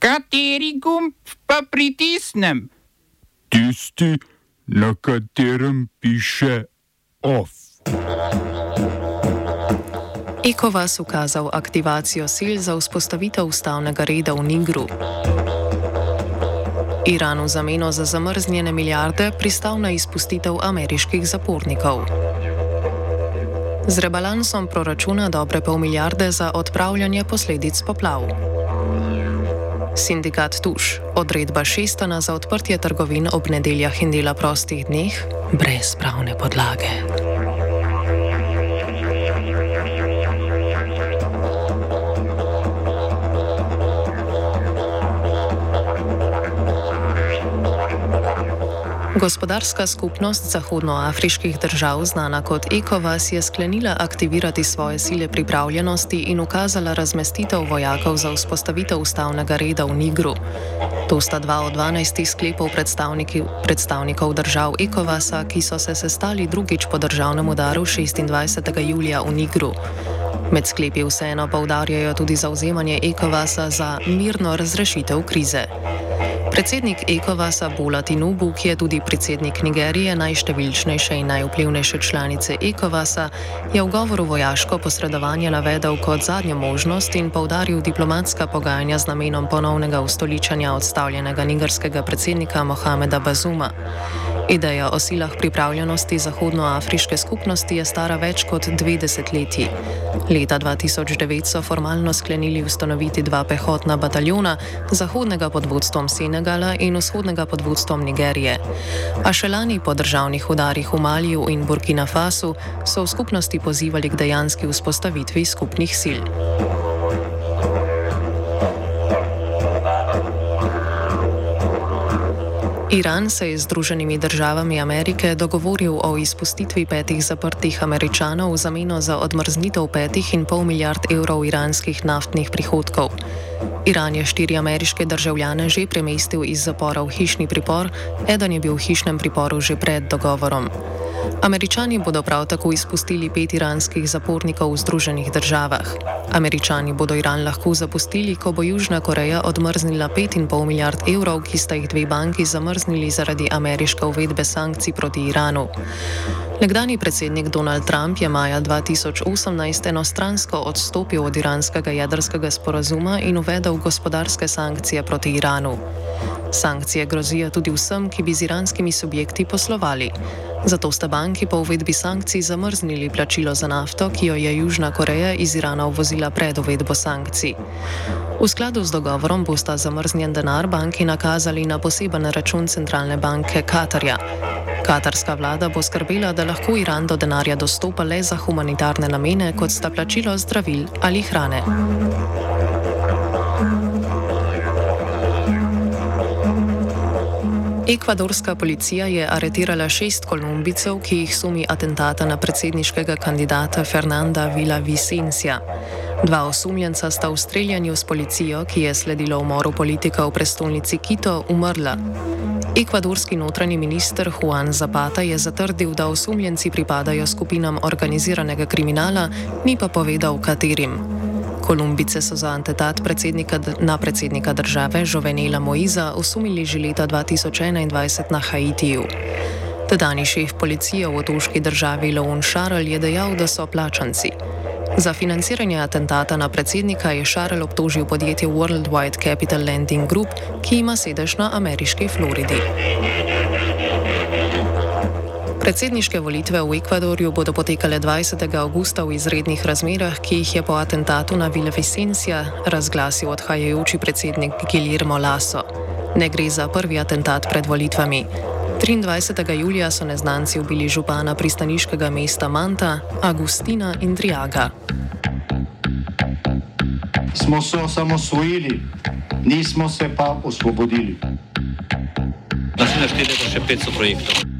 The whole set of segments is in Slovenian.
Kateri gumb pa pritisnem? Tisti, na katerem piše OF. Ekovas ukazal aktivacijo sil za vzpostavitev ustavnega reda v Nigru. Iran v zameno za zamrznjene milijarde pristal na izpustitev ameriških zapornikov. Z rebalansom proračuna dobre pol milijarde za odpravljanje posledic poplav. Sindikat Tuš, odredba šestana za odprtje trgovin ob nedeljah in dela prostih dneh, brez pravne podlage. Gospodarska skupnost zahodnoafriških držav, znana kot ECOWAS, je sklenila aktivirati svoje sile pripravljenosti in ukazala razmestitev vojakov za vzpostavitev ustavnega reda v Nigru. To sta dva od dvanajstih sklepov predstavnikov držav ECOWAS-a, ki so se sestali drugič po državnem udaru 26. julija v Nigru. Med sklepi vseeno poudarjajo tudi zauzemanje ECOWAS-a za mirno razrešitev krize. Predsednik Ekovasa Bola Tinubu, ki je tudi predsednik Nigerije, najštevilčnejše in najvplivnejše članice Ekovasa, je v govoru vojaško posredovanje navedel kot zadnjo možnost in povdaril diplomatska pogajanja z namenom ponovnega ustoličanja odstavljenega nigerskega predsednika Mohameda Bazuma. Ideja o silah pripravljenosti Zahodnoafriške skupnosti je stara več kot dve desetletji. Leta 2009 so formalno sklenili ustanoviti dva pehotna bataljona, zahodnega pod vodstvom Senegala in vzhodnega pod vodstvom Nigerije. A še lani po državnih udarih v Maliju in Burkina Fasu so v skupnosti pozivali k dejanski vzpostavitvi skupnih sil. Iran se je z Združenimi državami Amerike dogovoril o izpustitvi petih zaprtih američanov v zameno za odmrznitev petih in pol milijard evrov iranskih naftnih prihodkov. Iran je štiri ameriške državljane že premestil iz zapora v hišni pripor, eden je bil v hišnem priporu že pred dogovorom. Američani bodo prav tako izpustili pet iranskih zapornikov v Združenih državah. Američani bodo Iran lahko zapustili, ko bo Južna Koreja odmrznila 5,5 milijard evrov, ki sta jih dve banki zamrznili zaradi ameriške uvedbe sankcij proti Iranu. Nekdani predsednik Donald Trump je maja 2018 enostransko odstopil od iranskega jedrskega sporazuma in uvedel gospodarske sankcije proti Iranu. Sankcije grozijo tudi vsem, ki bi z iranskimi subjekti poslovali. Zato sta banki po uvedbi sankcij zamrznili plačilo za nafto, ki jo je Južna Koreja iz Irana uvozila pred uvedbo sankcij. V skladu z dogovorom bosta zamrznjen denar banki nakazali na poseben račun centralne banke Katarja. Katarska vlada bo skrbela, da lahko Iran do denarja dostopa le za humanitarne namene, kot sta plačilo zdravil ali hrane. Ekvadorska policija je aretirala šest kolumbijcev, ki jih sumi atentata na predsedniškega kandidata Fernanda Vila Vicencija. Dva osumljenca sta v streljanju s policijo, ki je sledilo umoru politika v prestolnici Quito, umrla. Ekvadorski notranji minister Juan Zapata je zatrdil, da osumljenci pripadajo skupinam organiziranega kriminala, ni pa povedal, katerim. Kolumbice so za atentat predsednika, na predsednika države Jovenela Moiza osumili že leta 2021 na Haitiju. Tedajni šef policije v otoški državi Leon Šarl je dejal, da so plačanci. Za financiranje atentata na predsednika je Šarl obtožil podjetje Worldwide Capital Lending Group, ki ima sedež na ameriški Floridi. Predsedniške volitve v Ekvadorju bodo potekale 20. augusta v izrednih razmerah, ki jih je po atentatu na Vila Vicencija razglasil odhajajoči predsednik Guillermo Lasso. Ne gre za prvi atentat pred volitvami. 23. julija so neznanci ubili župana pristaniškega mesta Manta, Agustina Indriaga. Smo se osamosvojili, nismo se pa osvobodili. Naslednje število je še 500 projektov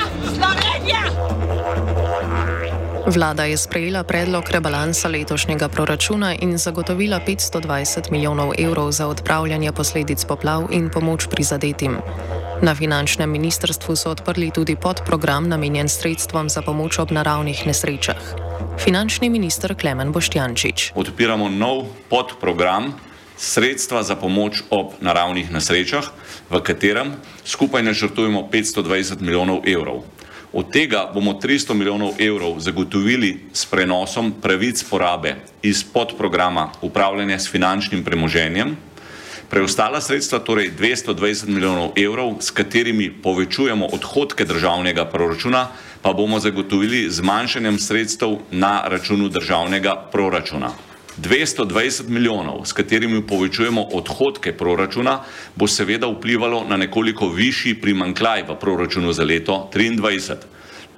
Vlada je sprejela predlog rebalansa letošnjega proračuna in zagotovila 520 milijonov evrov za odpravljanje posledic poplav in pomoč prizadetim. Na finančnem ministrstvu so odprli tudi podprogram namenjen sredstvom za pomoč ob naravnih nesrečah. Finančni minister Klemen Boštjančič. Odpiramo nov podprogram sredstva za pomoč ob naravnih nesrečah, v katerem skupaj načrtujemo 520 milijonov evrov. Od tega bomo 300 milijonov evrov zagotovili s prenosom pravic porabe iz podprograma upravljanja s finančnim premoženjem. Preostala sredstva, torej 220 milijonov evrov, s katerimi povečujemo odhodke državnega proračuna, pa bomo zagotovili zmanjšanjem sredstev na računu državnega proračuna. 220 milijonov, s katerimi povečujemo odhodke proračuna, bo seveda vplivalo na nekoliko višji primankljaj v proračunu za leto 2023.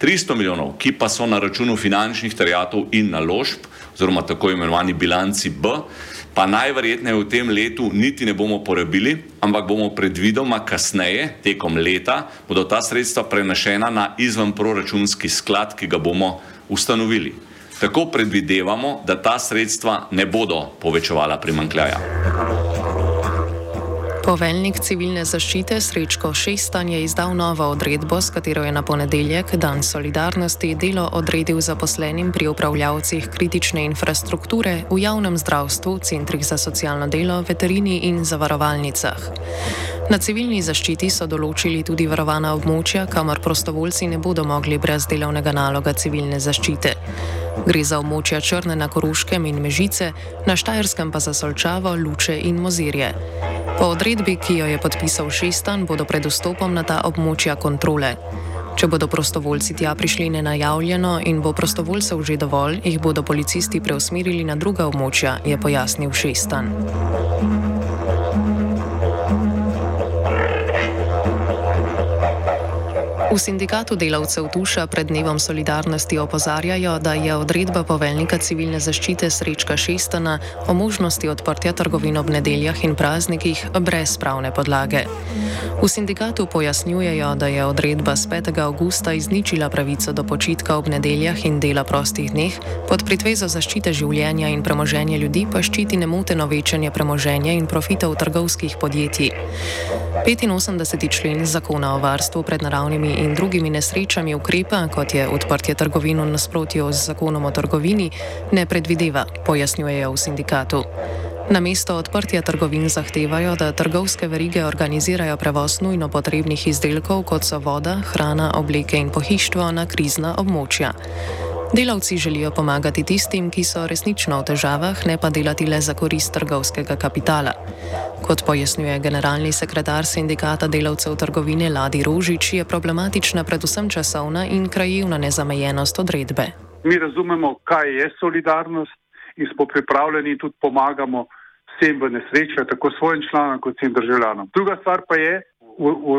300 milijonov, ki pa so na računu finančnih terjatov in naložb, oziroma tako imenovani bilanci B, pa najverjetneje v tem letu niti ne bomo porabili, ampak bomo predvidoma kasneje, tekom leta, bodo ta sredstva prenašena na izvenproračunski sklad, ki ga bomo ustanovili. Tako predvidevamo, da ta sredstva ne bodo povečevala primankljaja. Poveljnik civilne zaščite Srečko Šestan je izdal novo odredbo, s katero je na ponedeljek, dan solidarnosti, delo odredil zaposlenim pri upravljavcih kritične infrastrukture v javnem zdravstvu, centrih za socialno delo, veterini in zavarovalnicah. Na civilni zaščiti so določili tudi varovana območja, kamor prostovoljci ne bodo mogli brez delovnega naloga civilne zaščite. Gre za območja Črne na Koruškem in Mežice, na Štajerskem pa za Solčavo, Luče in Mozirje. Po odredbi, ki jo je podpisal Šestan, bodo pred vstopom na ta območja kontrole. Če bodo prostovoljci tja prišli nenajavljeno in bo prostovoljcev že dovolj, jih bodo policisti preusmerili na druga območja, je pojasnil Šestan. V sindikatu delavcev Tuša pred dnevom solidarnosti opozarjajo, da je odredba poveljnika civilne zaščite Srečka Šestana o možnosti odprtja trgovin ob nedeljah in praznikih brez pravne podlage. V sindikatu pojasnjujejo, da je odredba z 5. augusta izničila pravico do počitka ob nedeljah in dela prostih dneh, pod pretvezo zaščite življenja in premoženja ljudi pa ščiti nemoteno večanje premoženja in profitov trgovskih podjetij. 85. člen zakona o varstvu pred naravnimi in drugimi nesrečami ukrepa, kot je odprtje trgovin v nasprotju z zakonom o trgovini, ne predvideva, pojasnjujejo v sindikatu. Na mesto odprtja trgovin zahtevajo, da trgovske verige organizirajo prevoz nujno potrebnih izdelkov, kot so voda, hrana, obleke in pohištvo na krizna območja. Delavci želijo pomagati tistim, ki so resnično v težavah, ne pa delati le za korist trgovskega kapitala. Kot pojasnjuje generalni sekretar sindikata delavcev trgovine Ladi Rožič, je problematična predvsem časovna in krajevna nezamejenost odredbe. Mi razumemo, kaj je solidarnost in smo pripravljeni in tudi pomagamo vsem v nesreči, tako svojim članom kot vsem državljanom. Druga stvar pa je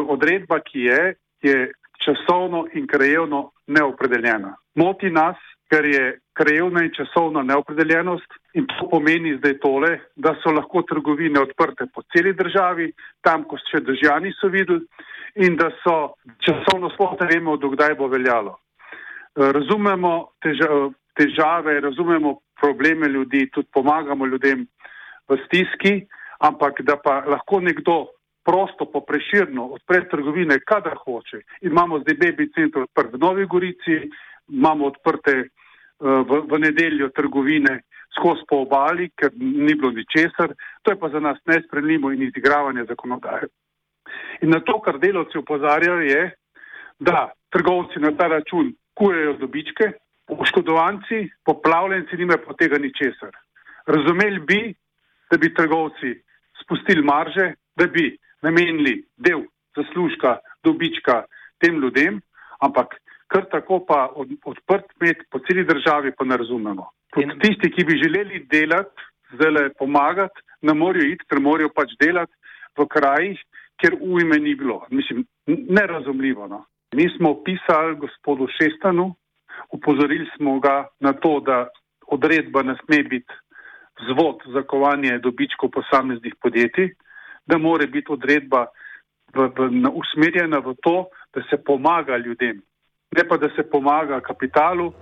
odredba, ki je, je časovno in krajevno neopredeljena. Moti nas, ker je krajevna in časovna neopredeljenost in to pomeni zdaj tole, da so lahko trgovine odprte po celi državi, tam, ko še državljani so videli in da so časovno sploh ne vemo, dokdaj bo veljalo. Razumemo težave, razumemo probleme ljudi, tudi pomagamo ljudem v stiski, ampak da pa lahko nekdo prosto po preširno odpre trgovine, kadar hoče. In imamo zdaj baby center odprt v Novi Gorici, imamo odprte uh, v, v nedeljo trgovine skozi po obali, ker ni bilo ničesar. To je pa za nas nespremljivo in izigravanje zakonodaje. In na to, kar delovci upozarjajo, je, da trgovci na ta račun kujejo dobičke, poškodovanci, poplavljenci nimajo pa tega ničesar. Razumeli bi, da bi trgovci spustili marže, da bi namenili del zaslužka, dobička tem ljudem, ampak kar tako pa od, odprt med po celi državi pa ne razumemo. Tudi tisti, ki bi želeli delati, zdaj pomagati, ne morejo iti, ker morajo pač delati v krajih, kjer ujme ni bilo. Mislim, nerazumljivo. No. Mi smo pisali gospodu Šestanu, upozorili smo ga na to, da odredba ne sme biti vzvod za kovanje dobičkov posameznih podjetij, da more biti odredba v, v, usmerjena v to, da se pomaga ljudem, ne pa da se pomaga kapitalu,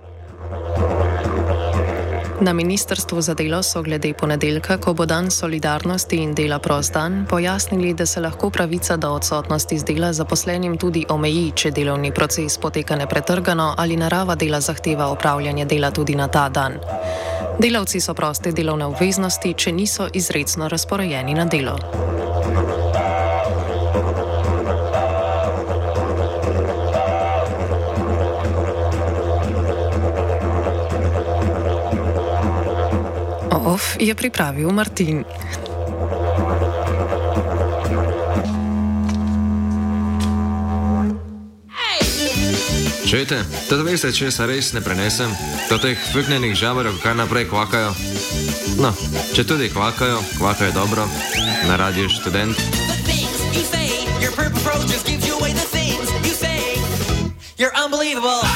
Na ministrstvu za delo so glede ponedeljka, ko bo dan solidarnosti in dela prost dan, pojasnili, da se lahko pravica do odsotnosti z dela zaposlenim tudi omeji, če delovni proces poteka nepretrgano ali narava dela zahteva opravljanje dela tudi na ta dan. Delavci so proste delovne obveznosti, če niso izredno razporejeni na delo. Off je pripravil Martin. Čujete, to veste, če se res ne prenesem, to teh vpiknenih žabarjev kaj naprej kvakajo. No, če tudi kvakajo, kvakajo dobro, na radiju študent. You're unbelievable!